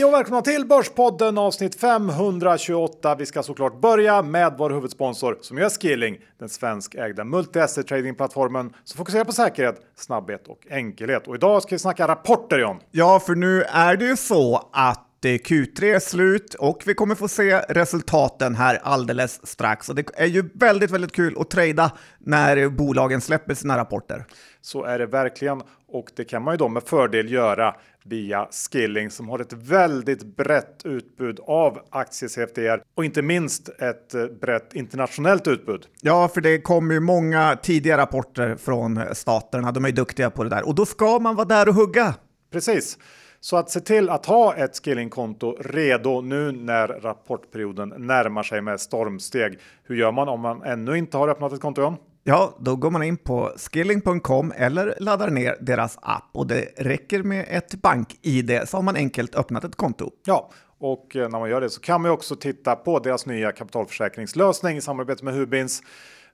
Hej och välkomna till Börspodden avsnitt 528. Vi ska såklart börja med vår huvudsponsor som är Skilling, den svenskägda multi-asset tradingplattformen som fokuserar på säkerhet, snabbhet och enkelhet. Och idag ska vi snacka rapporter John. Ja, för nu är det ju så att Q3 är slut och vi kommer få se resultaten här alldeles strax. Och det är ju väldigt, väldigt kul att trada när bolagen släpper sina rapporter. Så är det verkligen och det kan man ju då med fördel göra via Skilling som har ett väldigt brett utbud av aktie-CFDR och inte minst ett eh, brett internationellt utbud. Ja, för det kommer ju många tidiga rapporter från staterna. De är duktiga på det där och då ska man vara där och hugga. Precis. Så att se till att ha ett skillingkonto redo nu när rapportperioden närmar sig med stormsteg. Hur gör man om man ännu inte har öppnat ett konto? John? Ja, då går man in på skilling.com eller laddar ner deras app och det räcker med ett bank-id så har man enkelt öppnat ett konto. Ja, och eh, när man gör det så kan man också titta på deras nya kapitalförsäkringslösning i samarbete med Hubins.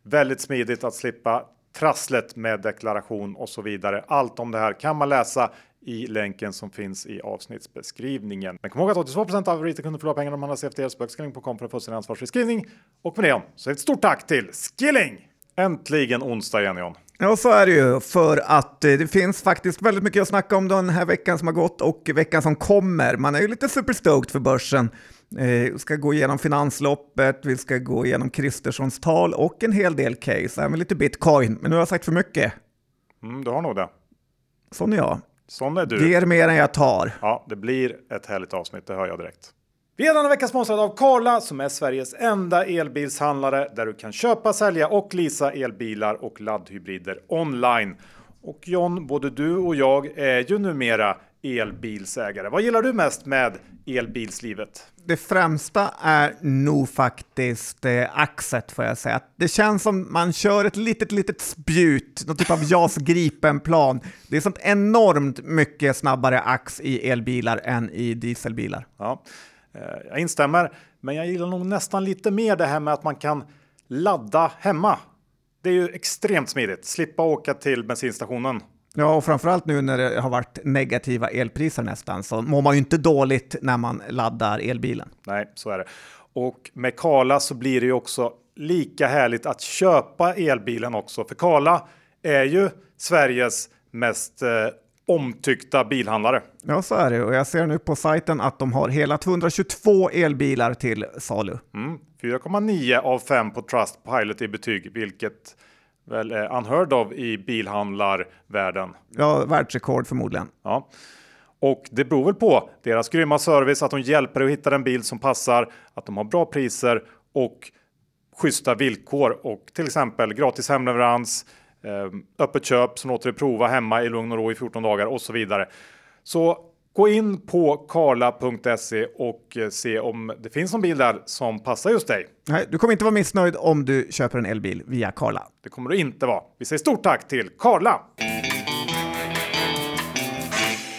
Väldigt smidigt att slippa trasslet med deklaration och så vidare. Allt om det här kan man läsa i länken som finns i avsnittsbeskrivningen. Men kom ihåg att 82% av retailkunder förlorar pengar om man har CFDs böckskilling.com för att få sin ansvarsfri skrivning. Och med det så ett stort tack till Skilling! Äntligen onsdag igen John. Ja, så är det ju, för att eh, det finns faktiskt väldigt mycket att snacka om den här veckan som har gått och veckan som kommer. Man är ju lite superstoked för börsen. Eh, vi ska gå igenom finansloppet, vi ska gå igenom Kristerssons tal och en hel del case, även lite bitcoin. Men nu har jag sagt för mycket. Mm, du har nog det. Sån är jag. Sån är du. Ger mer än jag tar. Ja, det blir ett härligt avsnitt, det hör jag direkt. Vi är denna vecka sponsrade av Karla som är Sveriges enda elbilshandlare där du kan köpa, sälja och leasa elbilar och laddhybrider online. Och John, både du och jag är ju numera elbilsägare. Vad gillar du mest med elbilslivet? Det främsta är nog faktiskt eh, axet får jag säga. Det känns som man kör ett litet, litet spjut, någon typ av JAS Gripen-plan. Det är sånt enormt mycket snabbare ax i elbilar än i dieselbilar. Ja. Eh, jag instämmer, men jag gillar nog nästan lite mer det här med att man kan ladda hemma. Det är ju extremt smidigt, slippa åka till bensinstationen. Ja, och framförallt nu när det har varit negativa elpriser nästan så mår man ju inte dåligt när man laddar elbilen. Nej, så är det. Och med Kala så blir det ju också lika härligt att köpa elbilen också. För Kala är ju Sveriges mest eh, omtyckta bilhandlare. Ja, så är det. Och jag ser nu på sajten att de har hela 222 elbilar till salu. Mm, 4,9 av 5 på Trustpilot i betyg, vilket väl är unheard of i bilhandlarvärlden. Ja, världsrekord förmodligen. Ja. Och det beror väl på deras grymma service, att de hjälper dig att hitta den bil som passar, att de har bra priser och schyssta villkor och till exempel gratis hemleverans, Eh, öppet köp som låter dig prova hemma i lugn och ro i 14 dagar och så vidare. Så gå in på karla.se och eh, se om det finns någon bil där som passar just dig. Nej, du kommer inte vara missnöjd om du köper en elbil via Karla. Det kommer du inte vara. Vi säger stort tack till Karla!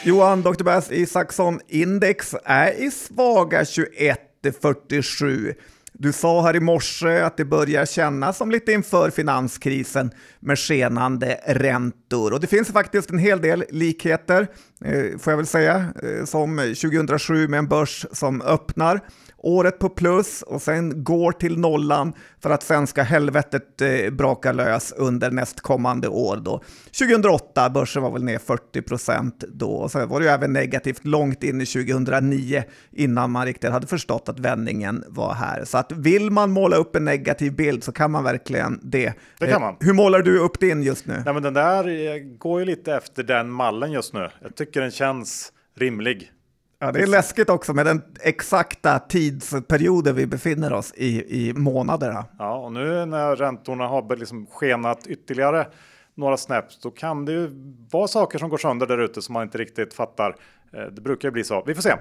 Johan Dr. Bass Isaksson Index är i svaga 2147. Du sa här i morse att det börjar kännas som lite inför finanskrisen med skenande räntor. Och det finns faktiskt en hel del likheter, eh, får jag väl säga, eh, som 2007 med en börs som öppnar året på plus och sen går till nollan för att sen ska helvetet eh, braka lös under nästkommande år. Då. 2008, börsen var väl ner 40 procent då, och sen var det ju även negativt långt in i 2009 innan man riktigt hade förstått att vändningen var här. Så att vill man måla upp en negativ bild så kan man verkligen det. Det kan man. Hur målar du upp din just nu? Nej, men den där eh, går ju lite efter den mallen just nu. Jag tycker den känns rimlig. Ja, det är läskigt också med den exakta tidsperioden vi befinner oss i, i månaderna. Ja, och nu när räntorna har liksom skenat ytterligare några snaps, då kan det ju vara saker som går sönder där ute som man inte riktigt fattar. Eh, det brukar ju bli så. Vi får se.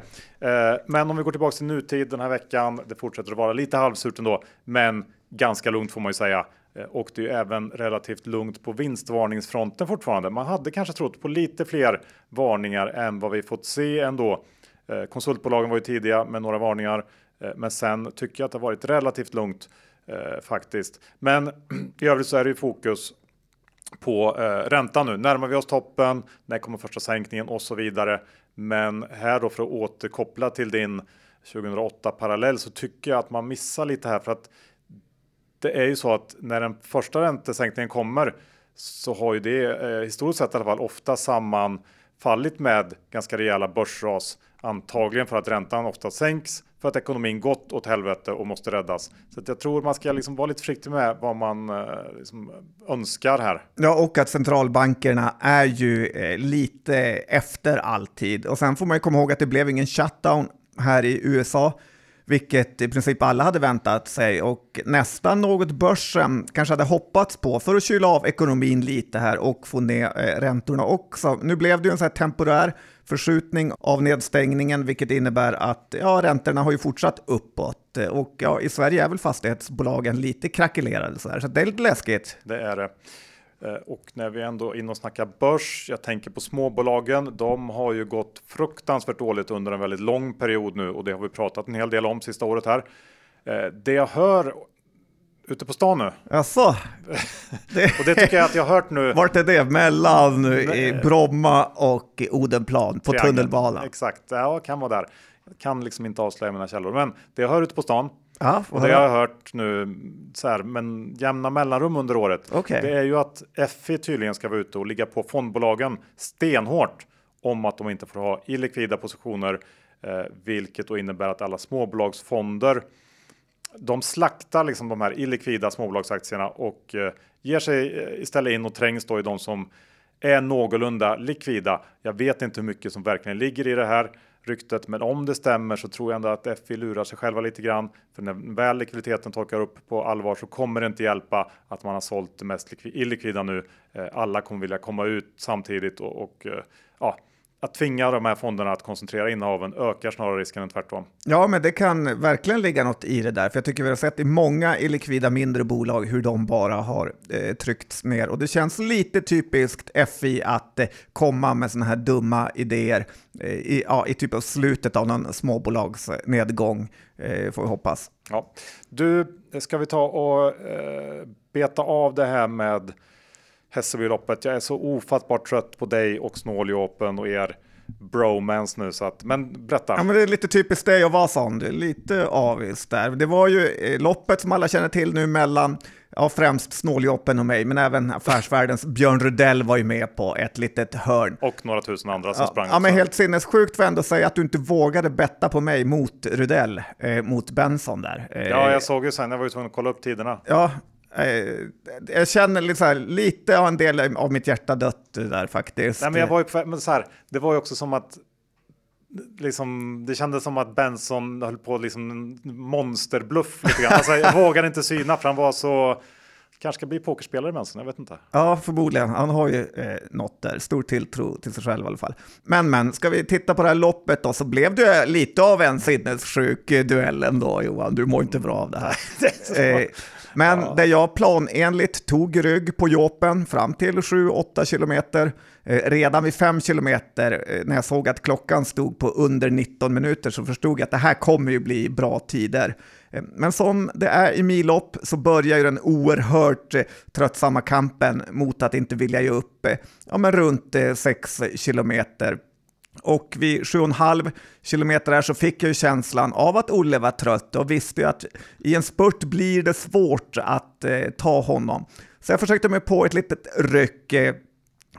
Eh, men om vi går tillbaka till nutid den här veckan. Det fortsätter att vara lite halvsurt ändå, men ganska lugnt får man ju säga. Eh, och det är ju även relativt lugnt på vinstvarningsfronten fortfarande. Man hade kanske trott på lite fler varningar än vad vi fått se ändå. Eh, konsultbolagen var ju tidiga med några varningar, eh, men sen tycker jag att det har varit relativt lugnt eh, faktiskt. Men i övrigt så är det ju fokus på räntan nu. Närmar vi oss toppen? När kommer första sänkningen och så vidare? Men här då för att återkoppla till din 2008 parallell så tycker jag att man missar lite här för att det är ju så att när den första räntesänkningen kommer så har ju det eh, historiskt sett i alla fall ofta sammanfallit med ganska rejäla börsras. Antagligen för att räntan ofta sänks för att ekonomin gått åt helvete och måste räddas. Så jag tror man ska liksom vara lite försiktig med vad man eh, liksom önskar här. Ja, och att centralbankerna är ju eh, lite efter alltid. Och sen får man ju komma ihåg att det blev ingen shutdown här i USA vilket i princip alla hade väntat sig och nästan något börsen kanske hade hoppats på för att kyla av ekonomin lite här och få ner eh, räntorna också. Nu blev det ju en sån här temporär förskjutning av nedstängningen, vilket innebär att ja, räntorna har ju fortsatt uppåt och ja, i Sverige är väl fastighetsbolagen lite krackelerade så här, så det är lite läskigt. Det är det. Eh, och när vi ändå är inne och snackar börs, jag tänker på småbolagen. De har ju gått fruktansvärt dåligt under en väldigt lång period nu och det har vi pratat en hel del om sista året här. Eh, det jag hör ute på stan nu. Jaså? Det... och det tycker jag att jag har hört nu. Vart är det? Mellan Bromma och Odenplan på Triangeln. tunnelbanan? Exakt, ja kan vara där. Jag kan liksom inte avslöja mina källor, men det jag hör ute på stan Ja, och det jag har hört nu så här, men jämna mellanrum under året. Okay. Det är ju att FI tydligen ska vara ute och ligga på fondbolagen stenhårt om att de inte får ha illikvida positioner, eh, vilket då innebär att alla småbolagsfonder de slaktar liksom de här illikvida småbolagsaktierna och eh, ger sig eh, istället in och trängs då i de som är någorlunda likvida. Jag vet inte hur mycket som verkligen ligger i det här ryktet, men om det stämmer så tror jag ändå att FI lurar sig själva lite grann. För när väl likviditeten torkar upp på allvar så kommer det inte hjälpa att man har sålt det mest illikvida nu. Eh, alla kommer vilja komma ut samtidigt och, och eh, ja, att tvinga de här fonderna att koncentrera innehaven ökar snarare risken än tvärtom. Ja, men det kan verkligen ligga något i det där, för jag tycker vi har sett i många illikvida mindre bolag hur de bara har eh, tryckts ner och det känns lite typiskt FI att eh, komma med sådana här dumma idéer eh, i, ja, i typ av slutet av någon småbolagsnedgång, eh, får vi hoppas. Ja. Du, ska vi ta och eh, beta av det här med Hässelbyloppet. Jag är så ofattbart trött på dig och Snåljåpen och er bromance nu. Så att, men berätta. Ja, men det är lite typiskt dig och Vasan. Lite avis där. Det var ju eh, loppet som alla känner till nu mellan Ja, främst Snåljåpen och mig, men även affärsvärldens Björn Rudell var ju med på ett litet hörn. Och några tusen andra som ja, sprang. Ja, men helt sinnessjukt jag ändå säga att du inte vågade betta på mig mot Rudell, eh, mot Benson där. Eh, ja, jag såg ju sen, jag var ju tvungen att kolla upp tiderna. Ja, jag känner lite, så här, lite av en del av mitt hjärta dött där faktiskt. Nej, men jag var ju på, men så här, det var ju också som att liksom, det kändes som att Benson höll på liksom en monsterbluff lite grann. Alltså, jag vågade inte syna för han var så Kanske ska bli pokerspelare Benson, jag vet inte. Ja, förmodligen. Han har ju eh, något där, stor tilltro till sig själv i alla fall. Men, men, ska vi titta på det här loppet då, så blev det lite av en sinnessjuk duell ändå, Johan. Du mår inte bra av det här. eh, men ja. där jag planenligt tog rygg på Jopen fram till 7-8 kilometer. Eh, redan vid 5 kilometer, eh, när jag såg att klockan stod på under 19 minuter, så förstod jag att det här kommer ju bli bra tider. Eh, men som det är i millopp så börjar ju den oerhört tröttsamma kampen mot att inte vilja ge upp ja, men runt 6 kilometer och vid 7,5 kilometer där så fick jag ju känslan av att Olle var trött och visste ju att i en spurt blir det svårt att eh, ta honom. Så jag försökte mig på ett litet ryck, eh,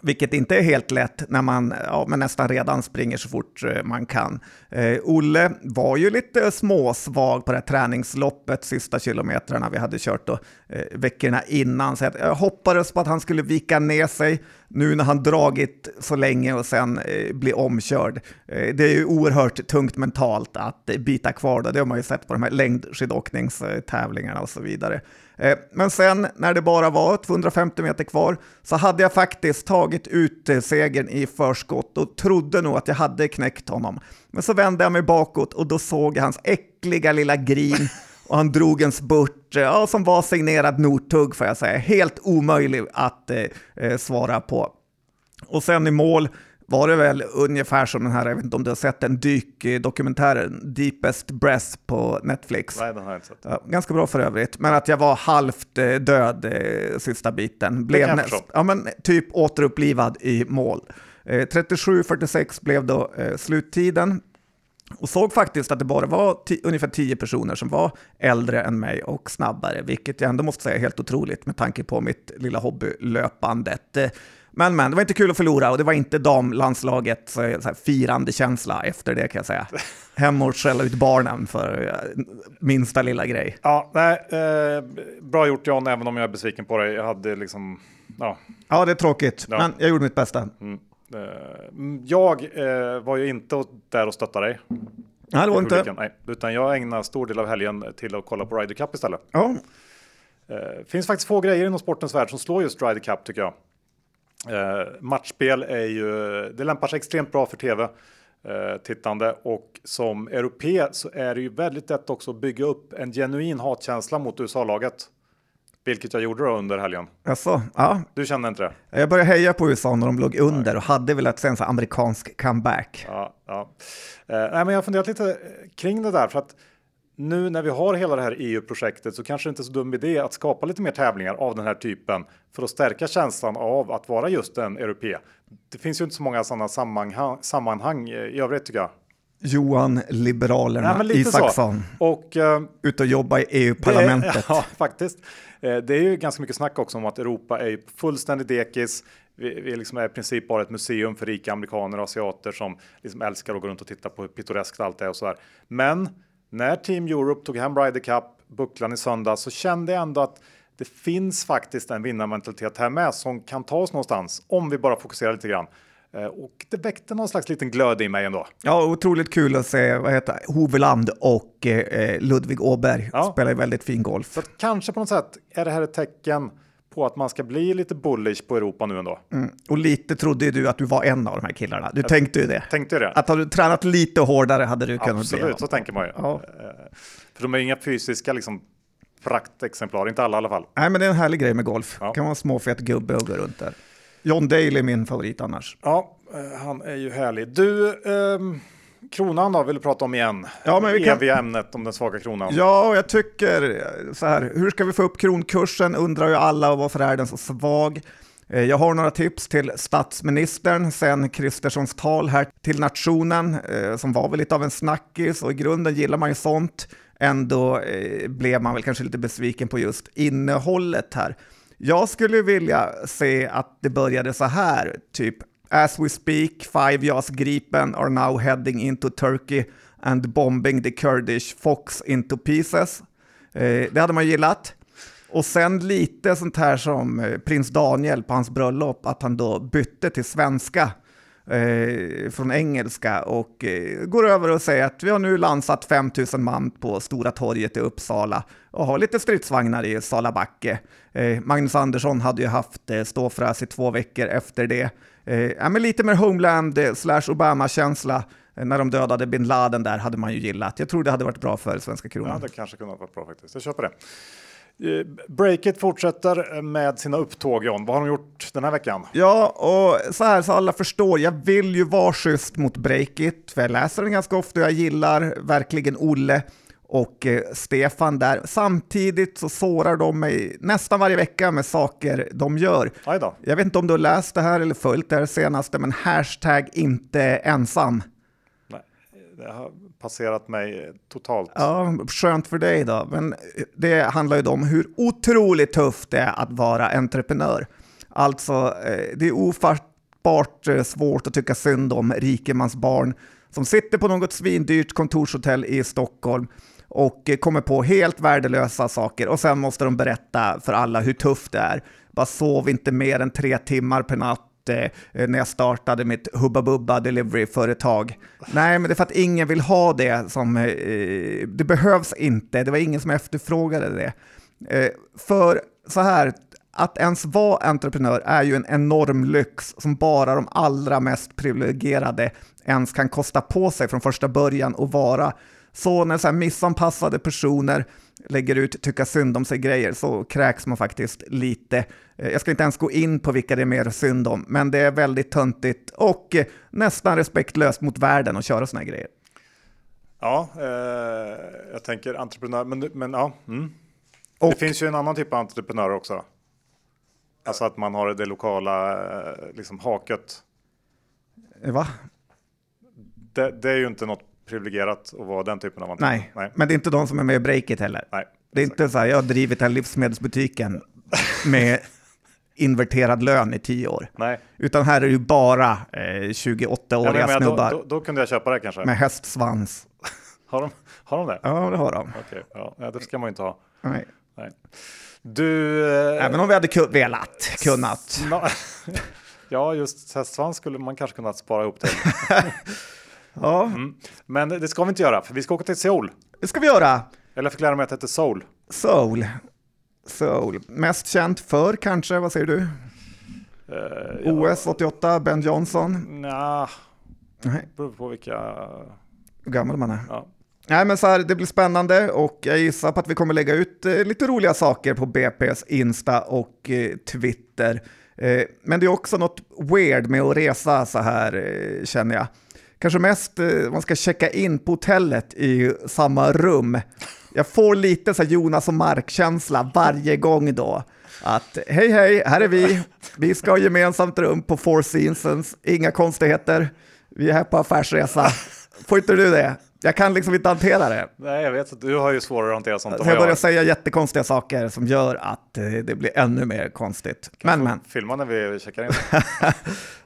vilket inte är helt lätt när man ja, men nästan redan springer så fort eh, man kan. Eh, Olle var ju lite småsvag på det här träningsloppet sista kilometrarna vi hade kört då, eh, veckorna innan, så jag hoppades på att han skulle vika ner sig nu när han dragit så länge och sen eh, blir omkörd. Eh, det är ju oerhört tungt mentalt att eh, bita kvar det, det har man ju sett på de här längdskidåkningstävlingarna och så vidare. Eh, men sen när det bara var 250 meter kvar så hade jag faktiskt tagit ut eh, segern i förskott och trodde nog att jag hade knäckt honom. Men så vände jag mig bakåt och då såg jag hans äckliga lilla grin och han drog en spurt ja, som var signerad Nortug får jag säga. Helt omöjlig att eh, eh, svara på. Och sen i mål var det väl ungefär som den här, jag vet inte om du har sett den dykdokumentären Deepest Breath på Netflix. Nej, den har jag inte sett. Ja, ganska bra för övrigt, men att jag var halvt eh, död eh, sista biten. Blev näst, ja, men typ återupplivad i mål. Eh, 37.46 blev då eh, sluttiden och såg faktiskt att det bara var ungefär 10 personer som var äldre än mig och snabbare, vilket jag ändå måste säga är helt otroligt med tanke på mitt lilla hobbylöpandet. Men, men, det var inte kul att förlora och det var inte damlandslagets så här, firande känsla efter det kan jag säga. Hem och skälla ut barnen för eh, minsta lilla grej. Ja, nej, eh, bra gjort John, även om jag är besviken på dig. Jag hade liksom, ja. Ja, det är tråkigt, ja. men jag gjorde mitt bästa. Mm. Eh, jag eh, var ju inte där och stöttade dig. Nej, det var inte. Nej, utan jag ägnade stor del av helgen till att kolla på Ryder Cup istället. Ja. Det finns faktiskt få grejer inom sportens värld som slår just Ryder Cup tycker jag. Eh, matchspel är ju, det lämpar sig extremt bra för tv eh, tittande och som europe så är det ju väldigt lätt också att bygga upp en genuin hatkänsla mot USA-laget. Vilket jag gjorde då under helgen. Alltså, ja. Du kände inte det? Jag började heja på USA när de låg under och hade velat se en amerikansk comeback. Ja, ja. Eh, nej, men jag har funderat lite kring det där för att nu när vi har hela det här EU-projektet så kanske det inte är så dum idé att skapa lite mer tävlingar av den här typen för att stärka känslan av att vara just en europe. Det finns ju inte så många sådana sammanhang, sammanhang i övrigt tycker jag. Johan Liberalerna Nej, Isaksson. Och, uh, Ut och jobba i EU-parlamentet. Ja, faktiskt. Eh, det är ju ganska mycket snack också om att Europa är fullständigt dekis. Vi, vi liksom är i princip bara ett museum för rika amerikaner och asiater som liksom älskar att gå runt och titta på hur pittoreskt allt är och så där. Men när Team Europe tog hem Ryder Cup, bucklan i söndag, så kände jag ändå att det finns faktiskt en vinnarmentalitet här med som kan ta oss någonstans om vi bara fokuserar lite grann. Eh, och det väckte någon slags liten glöd i mig ändå. Ja, otroligt kul att se vad heter Hoveland och eh, Ludvig Åberg ja. spelar väldigt fin golf. Så kanske på något sätt är det här ett tecken på att man ska bli lite bullish på Europa nu ändå. Mm. Och lite trodde ju du att du var en av de här killarna. Du jag tänkte ju det. Tänkte det. Att hade du tränat lite hårdare hade du kunnat Absolut, bli. Absolut, så tänker man ju. Ja. Eh, för de är inga fysiska liksom, praktexemplar, inte alla i alla fall. Nej, men det är en härlig grej med golf. Ja. kan vara en småfet gubbe och gå runt där. John Daly är min favorit annars. Ja, eh, han är ju härlig. Du, ehm kronan då vill du prata om igen. Ja, men vi kan... Eviga ämnet om den svaga kronan. Ja, jag tycker så här, hur ska vi få upp kronkursen undrar ju alla och varför är den så svag? Eh, jag har några tips till statsministern sen Kristerssons tal här till nationen eh, som var väl lite av en snackis och i grunden gillar man ju sånt. Ändå eh, blev man väl kanske lite besviken på just innehållet här. Jag skulle vilja se att det började så här, typ As we speak, five JAS Gripen are now heading into Turkey and bombing the Kurdish Fox into pieces. Eh, det hade man gillat. Och sen lite sånt här som eh, prins Daniel på hans bröllop, att han då bytte till svenska eh, från engelska och eh, går över och säger att vi har nu landsat 5000 man på Stora torget i Uppsala och har lite stridsvagnar i Salabacke. Eh, Magnus Andersson hade ju haft eh, ståfräs i två veckor efter det. Eh, men lite mer Homeland eh, slash Obama-känsla eh, när de dödade bin Laden där hade man ju gillat. Jag tror det hade varit bra för svenska kronan. Ja, det kanske kunde ha varit bra faktiskt. Jag köper det. Breakit fortsätter med sina upptåg John. Vad har de gjort den här veckan? Ja, och så här så alla förstår, jag vill ju vara schysst mot Breakit, för jag läser den ganska ofta och jag gillar verkligen Olle och eh, Stefan där. Samtidigt så sårar de mig nästan varje vecka med saker de gör. Jag vet inte om du har läst det här eller följt det här senaste, men hashtag inte ensam. Nej, passerat mig totalt. Ja, skönt för dig då, men det handlar ju om hur otroligt tufft det är att vara entreprenör. Alltså, eh, det är ofattbart eh, svårt att tycka synd om rikemansbarn som sitter på något svindyrt kontorshotell i Stockholm och eh, kommer på helt värdelösa saker och sen måste de berätta för alla hur tufft det är. Bara sov inte mer än tre timmar per natt eh, när jag startade mitt Hubba Bubba Delivery-företag. Nej, men det är för att ingen vill ha det som... Eh, det behövs inte, det var ingen som efterfrågade det. Eh, för så här, att ens vara entreprenör är ju en enorm lyx som bara de allra mest privilegierade ens kan kosta på sig från första början och vara. Så när så här missanpassade personer lägger ut tycka synd om sig grejer så kräks man faktiskt lite. Eh, jag ska inte ens gå in på vilka det är mer synd om, men det är väldigt töntigt och nästan respektlöst mot världen att köra såna här grejer. Ja, eh, jag tänker entreprenör, men, men ja. Mm. Och, det finns ju en annan typ av entreprenörer också. Alltså att man har det lokala eh, liksom, haket Va? Det, det är ju inte något privilegierat att vara den typen av entreprenör. Nej. Nej. men det är inte de som är med i Breakit heller. Nej. Det är inte så här, jag har drivit den livsmedelsbutiken med inverterad lön i tio år. Nej. Utan här är det ju bara eh, Ja, men 28-åriga jag menar, då, snubbar då, då kunde jag köpa det kanske. med hästsvans. Har, de, har de det? Ja, det har de. Okej, ja, ja, det ska man ju inte ha. Nej. Nej. Du... eh, Även om vi hade ku- velat, kunnat. ja, just hästsvans skulle man kanske kunna spara ihop till. Ja, Mm. Men det ska vi inte göra, för vi ska åka till Seoul. det ska vi göra. Eller fick lära mig att det heter Seoul. Soul. Soul. Mest känt för kanske, vad säger du? Uh, ja, OS 88, Ben Johnson. nja, Nej, beror på vilka... hur gammal man är. Ja. Nej, men så här, det blir spännande och jag gissar på att vi kommer lägga ut eh, lite roliga saker på BP's Insta och eh, Twitter. Eh, men det är också något weird med att resa så här, eh, känner jag. Kanske mest eh, man ska checka in på hotellet i samma rum. Jag får lite så Jonas och Mark-känsla varje gång då. Att hej hej, här är vi. Vi ska ha gemensamt rum på Four Seasons. Inga konstigheter. Vi är här på affärsresa. Får inte du det? Jag kan liksom inte hantera det. Nej, jag vet att du har ju svårare att hantera sånt än jag börjar jag har. säga jättekonstiga saker som gör att eh, det blir ännu mer konstigt. Men, men. Filma när vi checkar in.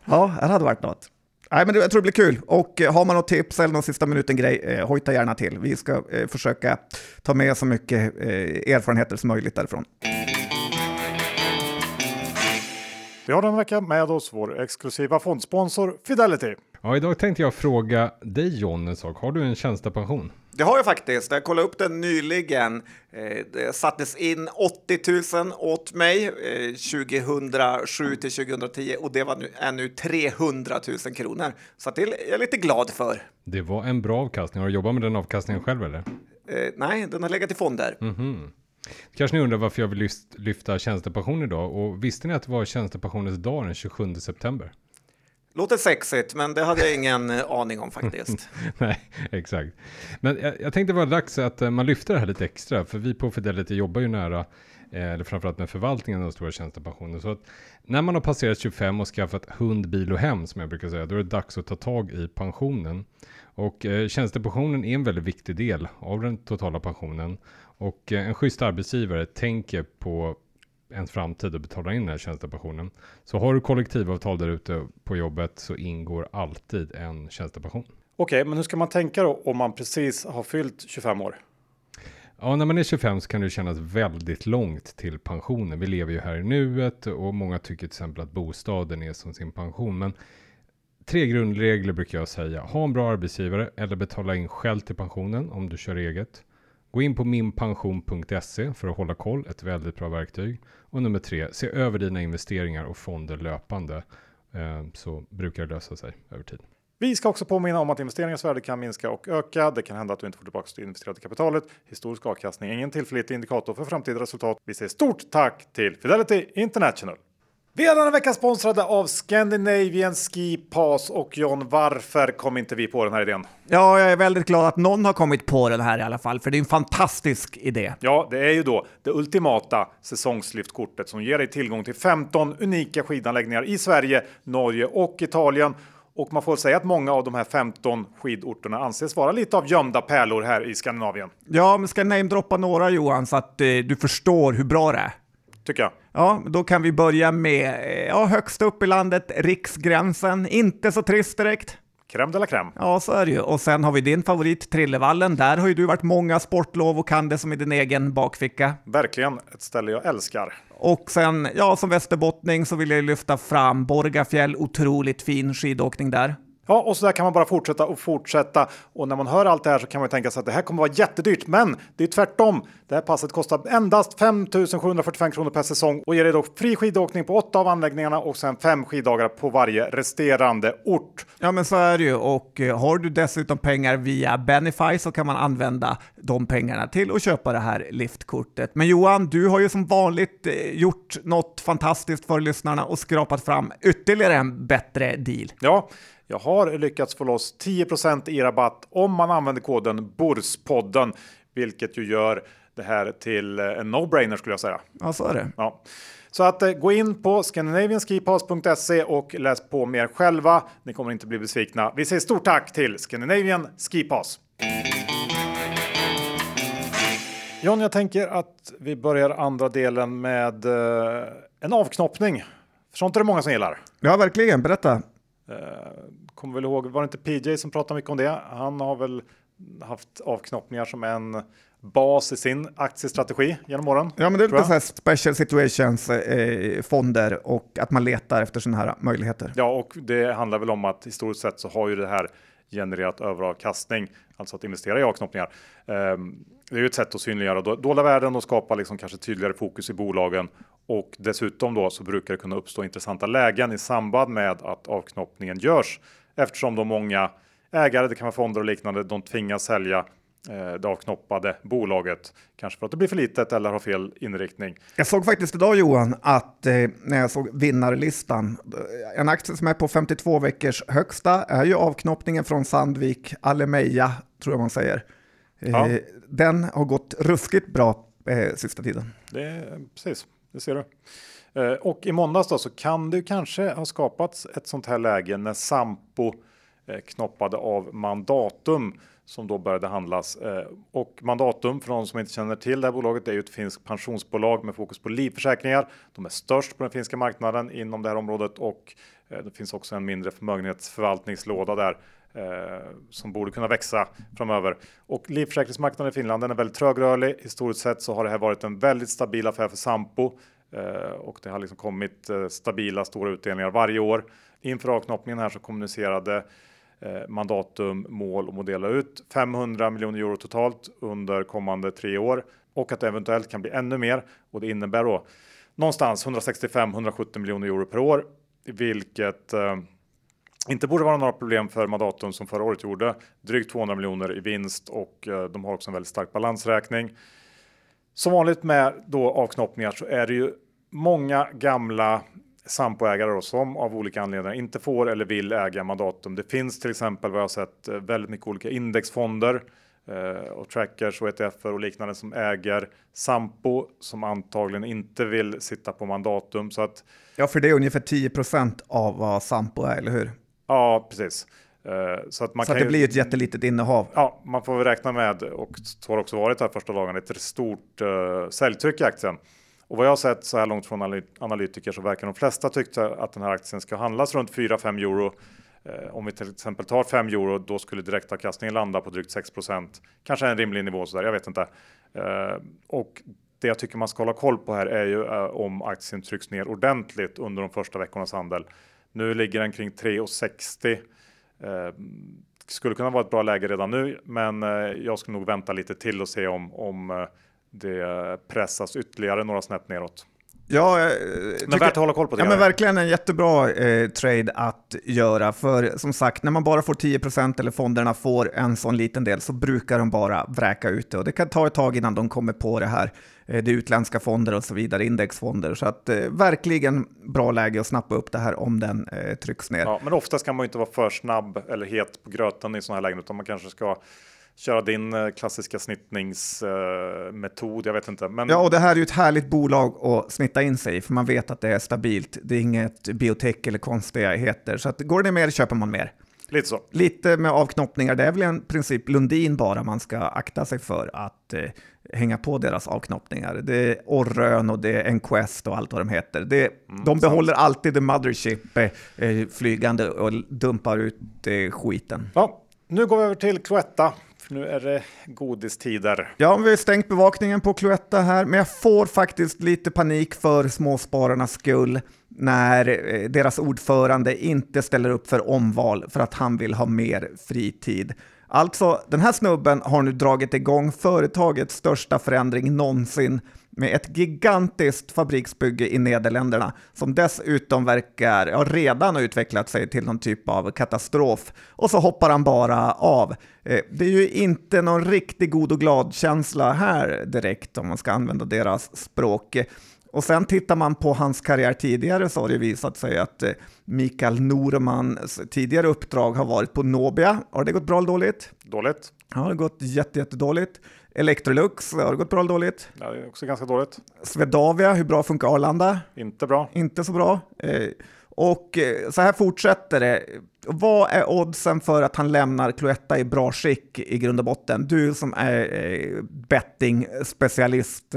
Ja, det hade varit något. Nej, men jag tror det blir kul. Och eh, har man något tips eller någon sista minuten-grej, eh, hojta gärna till. Vi ska eh, försöka ta med så mycket eh, erfarenheter som möjligt därifrån. Vi har den vecka med oss vår exklusiva fondsponsor Fidelity. Ja, idag tänkte jag fråga dig John en sak. Har du en tjänstepension? Det har jag faktiskt. Jag kollade upp den nyligen. Eh, Det sattes in 80 000 åt mig eh, 2007 till 2010 och det var nu, är nu 300 000 kronor. Så det är jag lite glad för. Det var en bra avkastning. Har du jobbat med den avkastningen själv eller? Eh, Nej, den har legat i fonder. Mhm. Kanske ni undrar varför jag vill lyft- lyfta tjänstepension idag. Och visste ni att det var tjänstepensionens dag den 27 september? Låter sexigt, men det hade jag ingen eh, aning om faktiskt. Nej, exakt. Men jag, jag tänkte det var dags att eh, man lyfter det här lite extra, för vi på Fidelity jobbar ju nära, eh, eller framförallt med förvaltningen av stora tjänstepensioner. Så att när man har passerat 25 och skaffat hund, bil och hem, som jag brukar säga, då är det dags att ta tag i pensionen. Och eh, tjänstepensionen är en väldigt viktig del av den totala pensionen. Och eh, en schysst arbetsgivare tänker på ens framtid och betalar in den här tjänstepensionen. Så har du kollektivavtal där ute på jobbet så ingår alltid en tjänstepension. Okej, men hur ska man tänka då om man precis har fyllt 25 år? Ja, när man är 25 så kan det kännas väldigt långt till pensionen. Vi lever ju här i nuet och många tycker till exempel att bostaden är som sin pension. Men tre grundregler brukar jag säga. Ha en bra arbetsgivare eller betala in själv till pensionen om du kör eget. Gå in på minpension.se för att hålla koll, ett väldigt bra verktyg. Och nummer tre, se över dina investeringar och fonder löpande. Eh, så brukar det lösa sig över tid. Vi ska också påminna om att investeringens värde kan minska och öka. Det kan hända att du inte får tillbaka det investerade kapitalet. Historisk avkastning är ingen tillförlitlig indikator för framtida resultat. Vi säger stort tack till Fidelity International. Vi är denna vecka sponsrade av Scandinavian Ski Pass och John, varför kom inte vi på den här idén? Ja, jag är väldigt glad att någon har kommit på den här i alla fall, för det är en fantastisk idé. Ja, det är ju då det ultimata säsongsliftkortet som ger dig tillgång till 15 unika skidanläggningar i Sverige, Norge och Italien. Och man får säga att många av de här 15 skidorterna anses vara lite av gömda pärlor här i Skandinavien, Ja, men ska jag namedroppa några Johan, så att eh, du förstår hur bra det är? Tycker jag. Ja, då kan vi börja med, eh, ja, högst upp i landet, Riksgränsen. Inte så trist direkt. Crème de la crème. Ja, så är det ju. Och sen har vi din favorit Trillevallen. Där har ju du varit många sportlov och kan det som i din egen bakficka. Verkligen ett ställe jag älskar. Och sen, ja, som västerbottning så vill jag lyfta fram Borgafjäll. Otroligt fin skidåkning där. Ja, och så där kan man bara fortsätta och fortsätta. Och när man hör allt det här så kan man ju tänka sig att det här kommer vara jättedyrt. Men det är tvärtom. Det här passet kostar endast 5 745 kronor per säsong och ger dig då fri skidåkning på åtta av anläggningarna och sen fem skiddagar på varje resterande ort. Ja, men så är det ju. Och eh, har du dessutom pengar via Benify så kan man använda de pengarna till att köpa det här liftkortet. Men Johan, du har ju som vanligt eh, gjort något fantastiskt för lyssnarna och skrapat fram ytterligare en bättre deal. Ja, jag har lyckats få loss 10 i rabatt om man använder koden BORSPodden, vilket ju gör det här till eh, en no-brainer skulle jag säga. Ja, så är det. Ja. Så att eh, gå in på scandinavianskipass.se och läs på mer själva. Ni kommer inte bli besvikna. Vi säger stort tack till Scandinavian Ski Pass. John, jag tänker att vi börjar andra delen med eh, en avknoppning. Sånt är det många som gillar. Ja, verkligen. Berätta. Eh, kommer väl ihåg, var det inte PJ som pratade mycket om det? Han har väl haft avknoppningar som en bas i sin aktiestrategi genom åren. Ja, men det är lite så här special situations eh, fonder och att man letar efter sådana här möjligheter. Ja, och det handlar väl om att historiskt sett så har ju det här genererat överavkastning, alltså att investera i avknoppningar. Ehm, det är ju ett sätt att synliggöra dolda värden och skapa liksom kanske tydligare fokus i bolagen. Och dessutom då så brukar det kunna uppstå intressanta lägen i samband med att avknoppningen görs eftersom då många ägare, det kan vara fonder och liknande, de tvingas sälja det avknoppade bolaget. Kanske för att det blir för litet eller har fel inriktning. Jag såg faktiskt idag Johan att eh, när jag såg vinnarlistan, eh, en aktie som är på 52 veckors högsta är ju avknoppningen från Sandvik Allemeja, tror jag man säger. Eh, Ja. Den har gått ruskigt bra eh, sista tiden. Det precis, det ser du. Eh, Och i måndags då så kan det kanske ha skapats ett sånt här läge när Sampo eh, knoppade av mandatum som då började handlas. Eh, och mandatum för de som inte känner till det här bolaget det är ju ett finskt pensionsbolag med fokus på livförsäkringar. De är störst på den finska marknaden inom det här området och eh, det finns också en mindre förmögenhetsförvaltningslåda där eh, som borde kunna växa framöver. Och livförsäkringsmarknaden i Finland den är väldigt trögrörlig. Historiskt sett så har det här varit en väldigt stabil affär för Sampo och det har liksom kommit stabila stora utdelningar varje år. Inför avknoppningen här så kommunicerade Eh, mandatum, mål om att dela ut 500 miljoner euro totalt under kommande tre år och att det eventuellt kan bli ännu mer och det innebär då någonstans 165-170 miljoner euro per år, vilket eh, inte borde vara några problem för mandatum som förra året gjorde. Drygt 200 miljoner i vinst och eh, de har också en väldigt stark balansräkning. Som vanligt med då avknoppningar så är det ju många gamla Sampo-ägare då, som av olika anledningar inte får eller vill äga mandatum. Det finns till exempel vad jag har sett eh, väldigt mycket olika indexfonder eh, och trackers och ETFer och liknande som äger Sampo som antagligen inte vill sitta på mandatum. Så att Ja, för det är ungefär 10% av vad Sampo är, eller hur? ja, precis. Eh, så att man Så att det ju- blir ett jättelitet innehav. Ja, man får väl räkna med och så har det också varit här första dagen ett stort uh, säljtryck i aktien. Och vad jag har sett så här långt från analytiker så verkar de flesta tycka att den här aktien ska handlas runt 4-5 euro. Eh, om vi till exempel tar 5 euro, då skulle direktavkastningen landa på drygt 6% Kanske en rimlig nivå så där, jag vet inte. Eh, och det jag tycker man ska hålla koll på här är ju eh, om aktien trycks ner ordentligt under de första veckornas handel. Nu ligger den kring 3,60. Skulle kunna vara ett bra läge redan nu, men jag skulle nog vänta lite till och se om, om det pressas ytterligare några snäpp neråt. Ja, jag, Men värt att hålla koll på det. Ja, men verkligen en jättebra eh, trade att göra. För som sagt, när man bara får 10% eller fonderna får en sån liten del så brukar de bara vräka ut det. Och det kan ta ett tag innan de kommer på det här. Eh, det är utländska fonder och så vidare, indexfonder. Så att eh, verkligen bra läge att snappa upp det här om den eh, trycks ner. Ja, men oftast kan man ju inte vara för snabb eller het på gröten i sådana här lägen, utan man kanske ska köra din eh, klassiska snittningsmetod. jag vet inte, men Ja, och det här är ju ett härligt bolag att snitta in sig i, för man vet att det är stabilt. Det är inget biotech eller konstigheter. Så att går det mer köper man mer. lite så. Lite med avknoppningar, det är väl en princip Lundin bara man ska akta sig för att eh, hänga på deras avknoppningar. Det är Orrön och det är Enquest och allt vad de heter. Det, de behåller alltid the mothership eh, eh, flygande och dumpar ut eh, skiten. Ja, nu går vi över till Cloetta, nu är det godistider. Ja, vi har stängt bevakningen på Cloetta här, men jag får faktiskt lite panik för småspararnas skull när eh, deras ordförande inte ställer upp för omval för att han vill ha mer fritid. Alltså, den här snubben har nu dragit igång företagets största förändring någonsin med ett gigantiskt fabriksbygge i Nederländerna som dessutom verkar ja, redan ha utvecklat sig till någon typ av katastrof. Och så hoppar han bara av. Eh, det är ju inte någon riktig god och glad känsla här direkt om man ska använda deras språk. Och sen tittar man på hans karriär tidigare så har det visat sig att eh, Mikael Normans tidigare uppdrag har varit på Nobia. Har det gått bra eller dåligt? Dåligt. Ja, det har gått jätte, jättedåligt. Electrolux, har det gått bra eller dåligt? Ja, det är också ganska dåligt. Swedavia, hur bra funkar Arlanda? Inte bra. Inte så bra. Eh, och eh, så här fortsätter det. Vad är oddsen för att han lämnar Cloetta i bra skick i grund och botten? Du som är betting-specialist.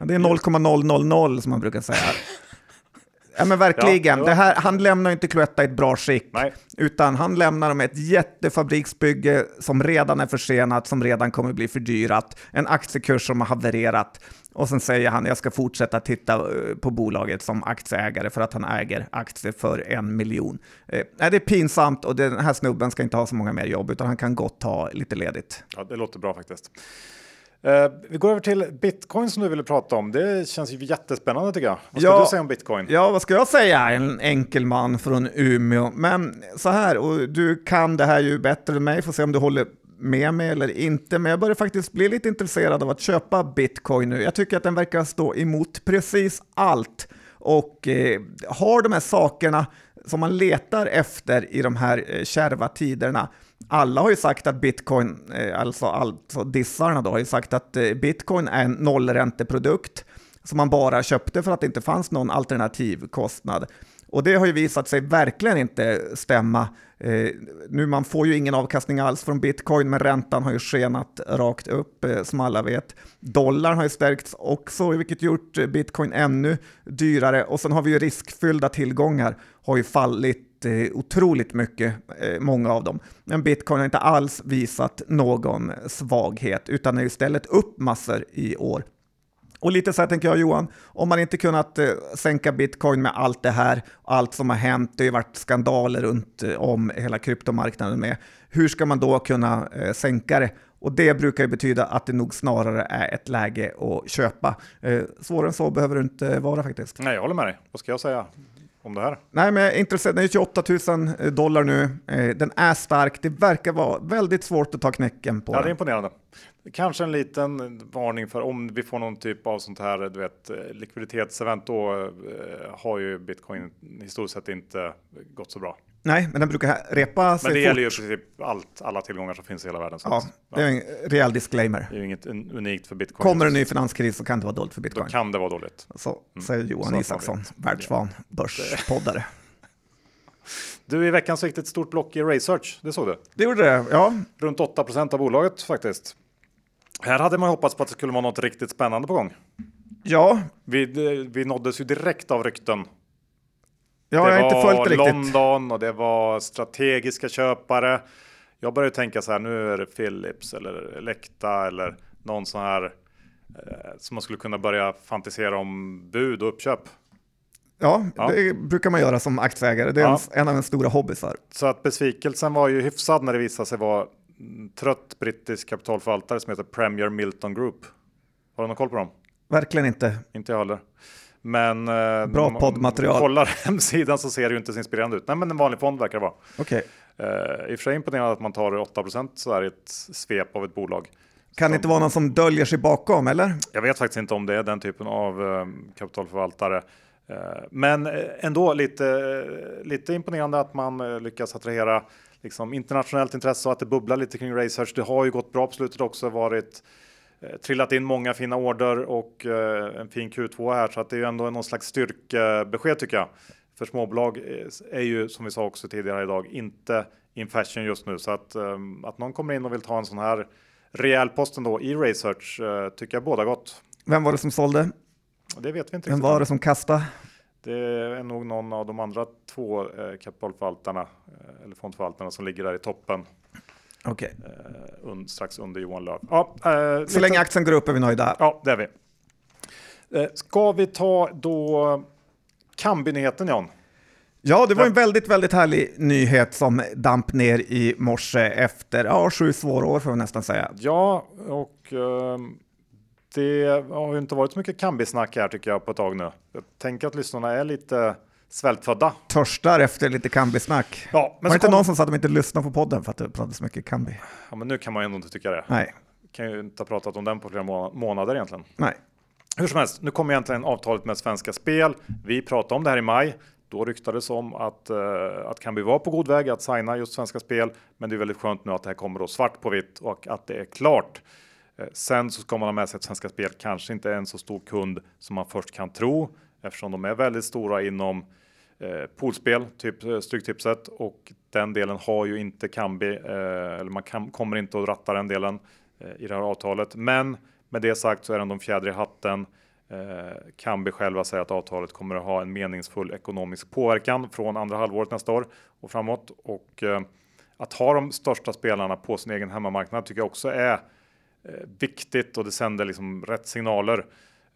Det är 0,000 som man brukar säga. Ja men verkligen, Ja, det här, han lämnar inte Cloetta i ett bra skick. Nej. Utan han lämnar dem ett jättefabriksbygge som redan är försenat, som redan kommer bli fördyrat, en aktiekurs som har havererat. Och sen säger han, jag ska fortsätta titta eh, på bolaget som aktieägare för att han äger aktier för en miljon. Eh, det är pinsamt och den här snubben ska inte ha så många mer jobb, utan han kan gott ta lite ledigt. Ja, det låter bra faktiskt. Eh, vi går över till bitcoin som du ville prata om. Det känns ju jättespännande tycker jag. Vad ska Ja. du säga om bitcoin? Ja, vad ska jag säga? En enkel man från Umeå. Men så här, och du kan det här ju bättre än mig, får se om du håller med mig eller inte. Men jag börjar faktiskt bli lite intresserad av att köpa bitcoin nu. Jag tycker att den verkar stå emot precis allt och eh, har de här sakerna som man letar efter i de här eh, kärva tiderna. Alla har ju sagt att bitcoin, eh, alltså, alltså dissarna då, har ju sagt att eh, bitcoin är en nollränteprodukt som man bara köpte för att det inte fanns någon alternativ kostnad. Och det har ju visat sig verkligen inte stämma. Eh, nu man får ju ingen avkastning alls från bitcoin, men räntan har ju skenat rakt upp eh, som alla vet. Dollarn har ju stärkts också, vilket gjort eh, bitcoin ännu dyrare. Och sen har vi ju riskfyllda tillgångar, har ju fallit eh, otroligt mycket, eh, många av dem. Men bitcoin har inte alls visat någon svaghet, utan är istället upp massor i år. Och lite så här tänker jag Johan, om man inte kunnat eh, sänka bitcoin med allt det här, allt som har hänt, det har ju varit skandaler runt eh, om hela kryptomarknaden med, hur ska man då kunna sänka det? Och det brukar ju betyda att det nog snarare är ett läge att köpa. Svårare än så behöver det inte vara faktiskt. Nej, jag håller med dig. Vad ska jag säga om det här? Nej, men jag är intresserad. Den är 28 000 dollar nu. Eh, den är stark. Det verkar vara väldigt svårt att ta knäcken på Ja, det är imponerande. Kanske en liten varning för om vi får någon typ av sånt här du vet, eh, likviditetsevent då eh, har ju bitcoin historiskt sett inte gått så bra. Nej, men den brukar repa sig Men det fort. gäller ju i princip allt, alla tillgångar som finns i hela världen. Ja, att, det är en rejäl disclaimer. det är ju inget un- unikt för bitcoin. Kommer en ny finanskris så kan det vara dåligt för Då bitcoin. kan det vara dåligt. Så säger Johan Så Isaksson, världsvan börspoddare. Du, i veckan så gick det ett stort block i Research, det såg du? Det gjorde det, ja. Runt 8% av bolaget faktiskt. Här hade man hoppats på att det skulle vara något riktigt spännande på gång. Ja, Vi, vi nåddes ju direkt av rykten. Ja det jag har inte följt det riktigt. London och det var strategiska köpare. Jag började tänka så här, nu är det Philips eller Elekta eller någon sån här eh, som man skulle kunna börja fantisera om bud och uppköp. Ja, Ja. det brukar man göra som aktieägare. Det är Ja. ens- en av ens stora hobbysar. Så att besvikelsen var ju hyfsad när det visade sig vara en trött brittisk kapitalförvaltare som heter Premier Milton Group. Har du någon koll på dem? Verkligen inte. Inte jag heller. Men eh, Bra man poddmaterial. kollar hemsidan så ser det ju inte så inspirerande ut. Nej, men en vanlig fond verkar det vara. Okej. Eh, I och för sig imponerande att man tar 8% så här i ett svep av ett bolag. Kan det inte vara någon som döljer sig bakom, eller? Jag vet faktiskt inte om det är den typen av eh, kapitalförvaltare. Eh, men eh, ändå lite, eh, lite imponerande att man eh, lyckas attrahera liksom, internationellt intresse och att det bubblar lite kring Research. Det har ju gått bra på slutet också, varit eh, trillat in många fina order och eh, en fin Q2 här så att det är ju ändå någon slags styrkebesked tycker jag. För småbolag eh, är ju som vi sa också tidigare idag inte in fashion just nu så att eh, att någon kommer in och vill ta en sån här rejäl posten då i Research eh, tycker jag båda gott. Vem var det som sålde? Det vet vi inte Vem var det som kastade? Det är nog någon av de andra två eh, kapitalförvaltarna eh, eller fondförvaltarna som ligger där i toppen Okej. eh, un, strax under Johan Löf. Ja, eh, Så länge aktien går upp är vi nöjda. Ja, det är vi. Eh, ska vi ta då Kambi-nyheten Jan? Ja, det var en väldigt, väldigt härlig nyhet som damp ner i morse efter ja, sju svåra år får jag nästan säga. Ja, och ehm, det har ju inte varit så mycket Kambi-snack här tycker jag på ett tag nu. Jag tänker att lyssnarna är lite svältfödda. Törstar efter lite Kambi-snack. Ja, Var men, det så inte kom... någon som sa att de inte lyssnade på podden för att det pratades mycket Kambi? ja, men nu kan man ju ändå inte tycka det. Nej, Kan ju inte ha pratat om den på flera må- månader egentligen. nej. Hur som helst, nu kommer egentligen avtalet med Svenska Spel. Vi pratade om det här i maj. Då ryktades om att, uh, att Kambi var på god väg att signa just Svenska Spel. Men det är väldigt skönt nu att det här kommer då svart på vitt och att det är klart. Eh, sen så ska man ha med sig att Svenska Spel kanske inte är en så stor kund som man först kan tro eftersom de är väldigt stora inom eh, poolspel, typ eh, Stryktipset och den delen har ju inte Kambi, eh, eller man kan, kommer inte att ratta den delen eh, i det här avtalet. Men med det sagt så är den de fjäder i hatten. Eh, Kambi själva säger att avtalet kommer att ha en meningsfull ekonomisk påverkan från andra halvåret nästa år och framåt. Och eh, att ha de största spelarna på sin egen hemmamarknad tycker jag också är eh, viktigt och det sänder liksom rätt signaler.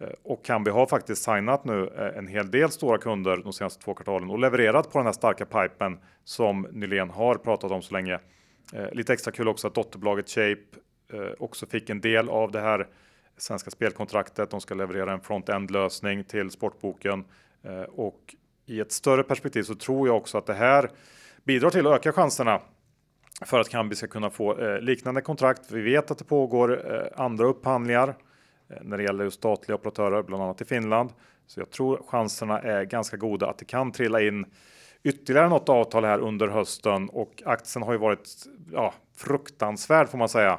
Eh, och Kambi har faktiskt signat nu eh, en hel del stora kunder de senaste två kvartalen och levererat på den här starka pipen som Nylén har pratat om så länge. Eh, lite extra kul också att dotterbolaget Shape också fick en del av det här svenska spelkontraktet. De ska leverera en front-end lösning till sportboken och i ett större perspektiv så tror jag också att det här bidrar till att öka chanserna för att Kambi ska kunna få liknande kontrakt. Vi vet att det pågår andra upphandlingar när det gäller statliga operatörer, bland annat i Finland. Så jag tror chanserna är ganska goda att det kan trilla in ytterligare något avtal här under hösten och aktien har ju varit ja, fruktansvärd får man säga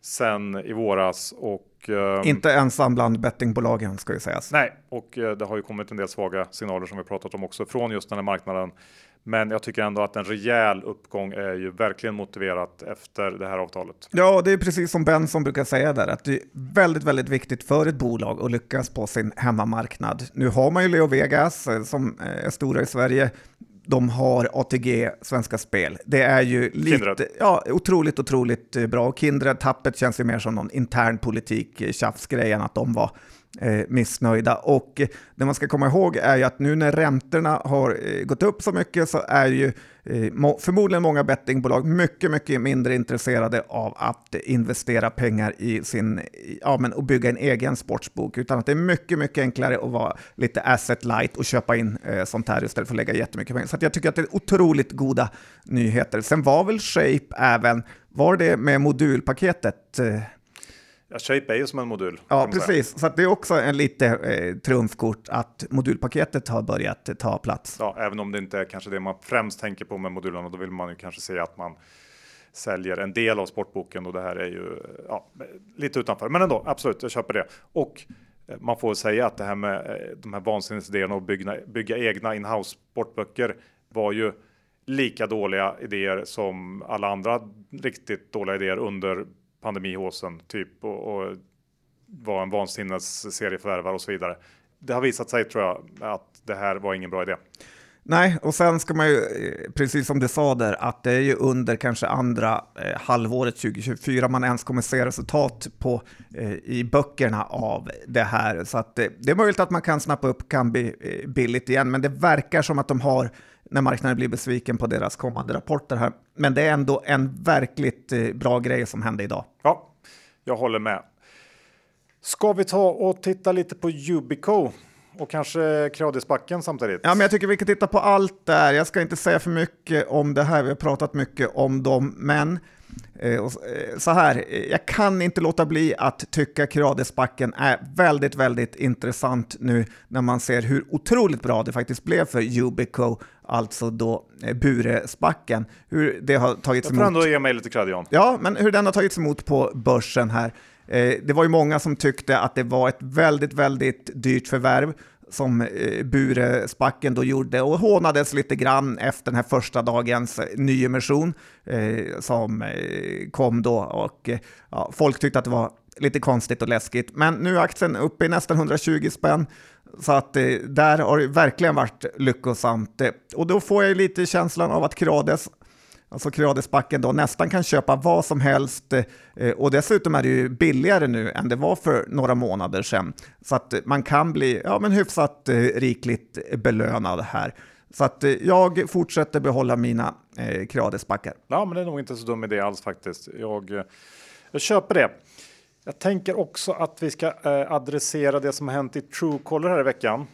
sen i våras och um, inte ensam bland bettingbolagen ska ju sägas. Nej, och uh, det har ju kommit en del svaga signaler som vi pratat om också från just den här marknaden. Men jag tycker ändå att en rejäl uppgång är ju verkligen motiverat efter det här avtalet. Ja, det är precis som Benson brukar säga där, att det är väldigt, väldigt viktigt för ett bolag att lyckas på sin hemmamarknad. Nu har man ju Leo Vegas eh, som eh, är stora i Sverige. De har ATG Svenska Spel. Det är ju lite, ja, otroligt, otroligt eh, bra. Kindred-tappet känns ju mer som någon intern politik, tjafsgrejen att de var Eh, missnöjda. Och eh, det man ska komma ihåg är ju att nu när räntorna har eh, gått upp så mycket så är ju förmodligen många bettingbolag mycket, mycket mindre intresserade av att investera pengar i sin, ja men och bygga en egen sportsbok, utan att det är mycket, mycket enklare att vara lite asset light och köpa in sånt här istället för att lägga jättemycket pengar. Så jag tycker att det är otroligt goda nyheter. Sen var väl Shape även, var det med modulpaketet? Ja, Shape är ju som en modul. Ja, precis. Så det är också en lite eh, trumfkort att modulpaketet har börjat ta plats. Ja, även om det inte är kanske det man främst tänker på med modulerna, då vill man ju kanske se att man säljer en del av sportboken och det här är ju ja, lite utanför. Men ändå, absolut, jag köper det. Och eh, man får säga att det här med eh, de här vansinnesidéerna och bygga, bygga egna inhouse sportböcker var ju lika dåliga idéer som alla andra riktigt dåliga idéer under pandemihåsen typ och, och var en vansinnes serieförvärvare och så vidare. Det har visat sig tror jag att det här var ingen bra idé. Nej, och sen ska man ju, eh, precis som du sa där, att det är ju under kanske andra eh, halvåret 2024 man ens kommer se resultat på eh, i böckerna av det här. Så att eh, det är möjligt att man kan snappa upp Kambi eh, billigt igen, men det verkar som att de har när marknaden blir besviken på deras kommande rapporter här. Men det är ändå en verkligt eh, bra grej som hände idag. Ja, jag håller med. Ska vi ta och titta lite på Yubico och kanske Kradisbacken samtidigt? Ja, men jag tycker vi kan titta på allt där. Jag ska inte säga för mycket om det här. Vi har pratat mycket om dem, men Eh, eh, så här, jag kan inte låta bli att tycka Kradesbacken är väldigt, väldigt intressant nu när man ser hur otroligt bra det faktiskt blev för Yubico, alltså då Buresbacken. Hur det har tagits emot. Jag får ändå ge mig lite cred John. Ja, men hur den har tagits emot på börsen här. Det var ju många som tyckte att det var ett väldigt, väldigt dyrt förvärv som eh, Buresbacken då gjorde och hånades lite grann efter den här första dagens nyemission eh, som eh, kom då och eh, ja, folk tyckte att det var lite konstigt och läskigt. Men nu är aktien uppe i nästan 120 spänn så att eh, där har det verkligen varit lyckosamt. Eh, och då får jag lite känslan av att Krades alltså Kradesbacken då nästan kan köpa vad som helst eh, och dessutom är det ju billigare nu än det var för några månader sedan. Så att man kan bli ja, men hyfsat rikligt belönad här. Så att jag fortsätter behålla mina eh, Kradesbackar. Ja, men det är nog inte så dum idé alls faktiskt. Jag, jag köper det. Jag tänker också att vi ska adressera det som har hänt i Truecaller här i veckan.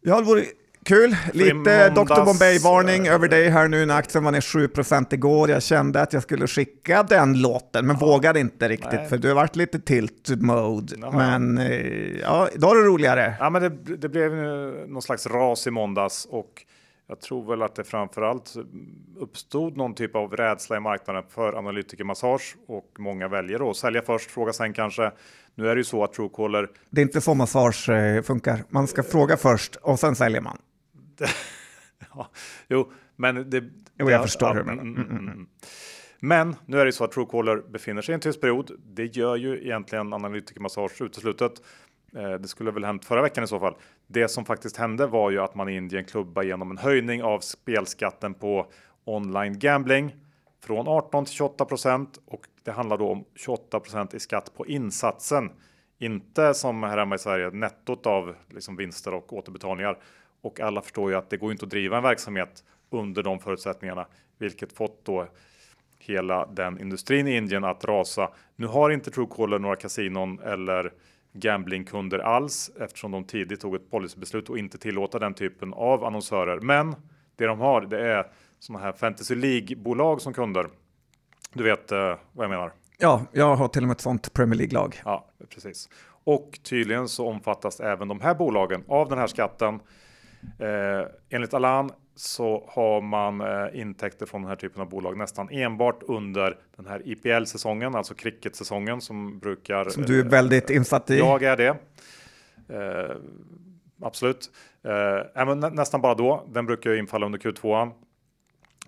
Ja, det vore Kul! Lite Dr. Bombay-varning över dig här nu när aktien var ner 7% igår. Jag kände att jag skulle skicka den låten, men ja. vågade inte riktigt Nej. för du har varit lite tilt-mode. Men eh, ja, idag är det roligare. Ja, men det, det blev någon slags ras i måndags och Jag tror väl att det framförallt uppstod någon typ av rädsla i marknaden för analytikermassage och många väljer då sälja först, fråga sen kanske. Nu är det ju så att Truecaller. Det är inte så massage eh, funkar. Man ska fråga först och sen säljer man. ja, jo, men det. Jo, jag förstår hur du menar. Mm, mm, mm. Men nu är det så att Truecaller befinner sig i en tyst period. Det gör ju egentligen analytikermassage uteslutet. Eh, det skulle väl hänt förra veckan i så fall. Det som faktiskt hände var ju att man i Indien klubba genom en höjning av spelskatten på online gambling från 18 till 28 procent och det handlar då om 28 procent i skatt på insatsen. Inte som här hemma i Sverige nettot av liksom vinster och återbetalningar. Och alla förstår ju att det går inte att driva en verksamhet under de förutsättningarna, vilket fått då hela den industrin i Indien att rasa. Nu har inte Truecaller några kasinon eller gamblingkunder alls eftersom de tidigt tog ett policybeslut och inte tillåta den typen av annonsörer. Men det de har, det är sådana här Fantasy League-bolag som kunder. Du vet eh, vad jag menar? Ja, jag har till och med ett sånt Premier League-lag. Ja, precis. Och tydligen så omfattas även de här bolagen av den här skatten. Eh, enligt Alan så har man eh, intäkter från den här typen av bolag nästan enbart under den här IPL-säsongen, alltså cricket-säsongen som brukar. Som du är väldigt insatt i. Jag är det. Eh, absolut. Eh, nä nästan bara då. Den brukar ju infalla under Q2.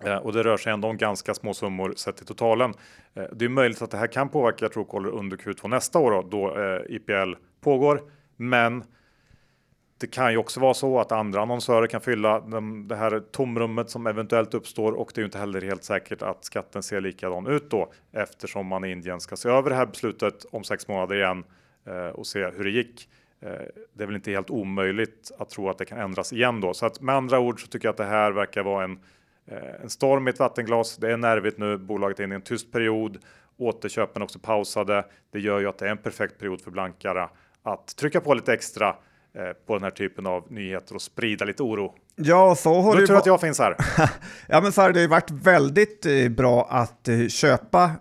Eh, och det rör sig ändå om ganska små summor sett till totalen. Eh, det är möjligt att det här kan påverka Truecaller under Q2 nästa år då, då eh, IPL pågår. Men det kan ju också vara så att andra annonsörer kan fylla det här tomrummet som eventuellt uppstår och det är ju inte heller helt säkert att skatten ser likadan ut då eftersom man i Indien ska se över det här beslutet om sex månader igen eh, och se hur det gick. Eh, det är väl inte helt omöjligt att tro att det kan ändras igen då. Så att med andra ord så tycker jag att det här verkar vara en, eh, en storm i ett vattenglas. Det är nervigt nu. Bolaget är inne i en tyst period. Återköpen också pausade. Det gör ju att det är en perfekt period för blankare att trycka på lite extra på den här typen av nyheter och sprida lite oro. Ja, så har du det tur att jag finns här. ja, men så har det ju varit väldigt eh, bra att eh, köpa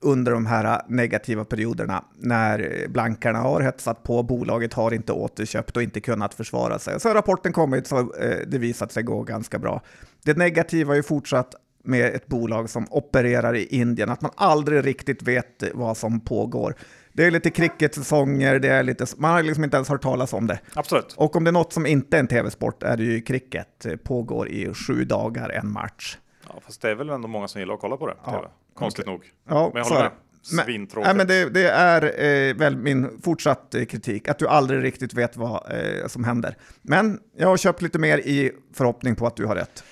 under de här negativa perioderna när blankarna har hetsat på, bolaget har inte återköpt och inte kunnat försvara sig. Så har rapporten kommit så det visat sig gå ganska bra. Det negativa är ju fortsatt med ett bolag som opererar i Indien, att man aldrig riktigt vet vad som pågår. Det är lite cricketsäsonger, det är lite, man har liksom inte ens hört talas om det. Absolut. Och om det är något som inte är en tv-sport är det ju cricket. Det pågår i sju dagar en match. Ja, fast det är väl ändå många som gillar att kolla på det. Ja. TV. Konstigt okay. nog. Ja, men jag håller med. Svintråkigt. Men, men det, det är eh, väl min fortsatt eh, kritik, att du aldrig riktigt vet vad eh, som händer. Men jag har köpt lite mer i förhoppning på att du har rätt.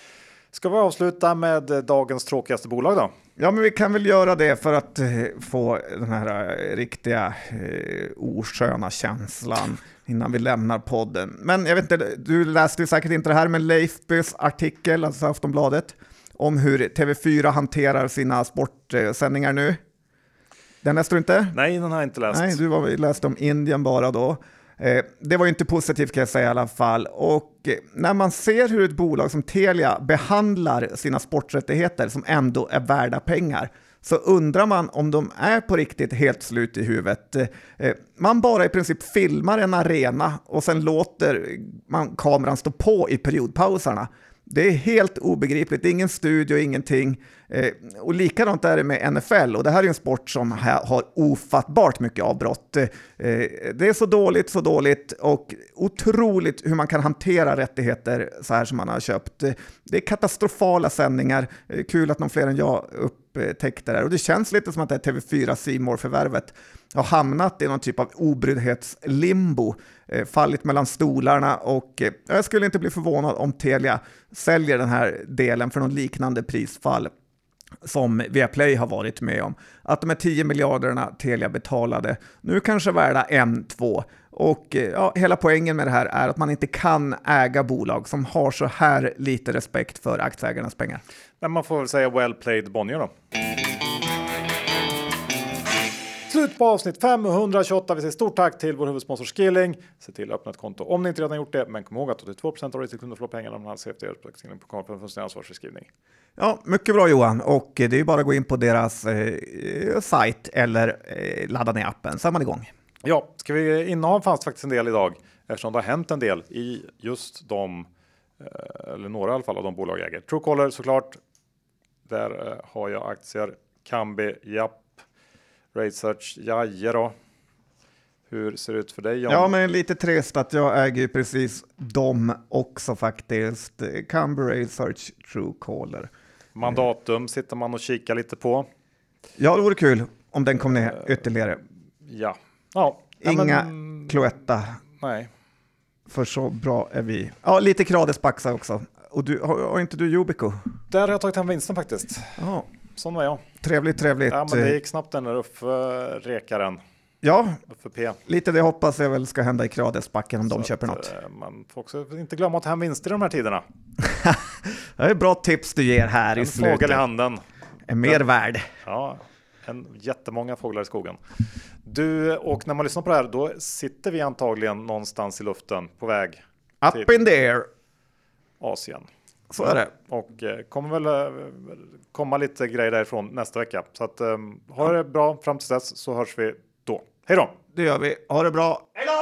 Ska vi avsluta med eh, dagens tråkigaste bolag då? Ja, men vi kan väl göra det för att eh, få den här eh, riktiga eh, osköna känslan innan vi lämnar podden. Men jag vet inte, du läste säkert inte det här, med Leifbys artikel, alltså Aftonbladet, om hur TV4 hanterar sina sportsändningar nu. Den läste du inte? Nej, den har jag inte läst. Nej, du var, läste om Indien bara då. Eh, det var ju inte positivt kan jag säga i alla fall. Och eh, när man ser hur ett bolag som Telia behandlar sina sporträttigheter som ändå är värda pengar så undrar man om de är på riktigt helt slut i huvudet. Eh, man bara i princip filmar en arena och sen låter man kameran stå på i periodpausarna. Det är helt obegripligt, det är ingen studio, ingenting. Eh, och likadant är det med NFL, och det här är en sport som har ofattbart mycket avbrott. Eh, det är så dåligt, så dåligt och otroligt hur man kan hantera rättigheter så här som man har köpt. Det är katastrofala sändningar, eh, kul att någon fler än jag Typ, eh, upptäckte det Och det känns lite som att det TV4 Simor förvärvet har hamnat i någon typ av obryddhetslimbo, eh, fallit mellan stolarna och eh, jag skulle inte bli förvånad om Telia säljer den här delen för någon liknande prisfall som Viaplay har varit med om. Att de här 10 miljarderna Telia betalade nu kanske värda en, två. Och eh, ja, hela poängen med det här är att man inte kan äga bolag som har så här lite respekt för aktieägarnas pengar. Men man får väl säga well played Bonnier då. Slut på avsnitt 528. Vi säger stort tack till vår huvudsponsor Skilling. Se till att öppna ett konto om ni inte redan gjort det. Men kom ihåg att 82% av riktigt kunder får pengarna om man har CFD på skilling.com för en ansvarsförskrivning. Ja, mycket bra Johan. Och det är ju bara att gå in på deras eh, sajt eller eh, ladda ner appen så är man igång. Ja, ska vi inneha fanns faktiskt en del idag eftersom det har hänt en del i just de Eh, eller några i alla fall av de bolag jag äger. Truecaller såklart. Där eh, har jag aktier. Kambi, japp. Research, jaje då. Hur ser det ut för dig John? Ja, men lite trist att jag äger ju precis dem också faktiskt. Camber Research Truecaller. Mandatum sitter man och kikar lite på. Ja, det vore kul om den kom ner ytterligare. Ja. Ja. Inga men- Cloetta, Nej. för så bra är vi. Ja, lite Kradesbaxa också. Och du, har, har inte du Yubico? Där har jag tagit hem vinsten faktiskt. Ja, Sån var jag. trevligt, trevligt. Ja, men det gick snabbt den där Uffe rekaren. Ja, lite det hoppas jag väl ska hända i Kradesbacken om de Så köper att, något. eh, Man får också inte glömma att ta hem vinster i de här tiderna. Det är bra tips du ger här i En fågel i slutet. handen. Är mer värd. Ja, en jättemånga fåglar i skogen. Du, och när man lyssnar på det här, då sitter vi antagligen någonstans i luften på väg Up in the air. Asien. Så är det. Och eh, kommer väl eh, komma lite grejer därifrån nästa vecka. Så att eh, ha det bra fram till dess så hörs vi då. Hej då! Det gör vi. Ha det bra. Hej då!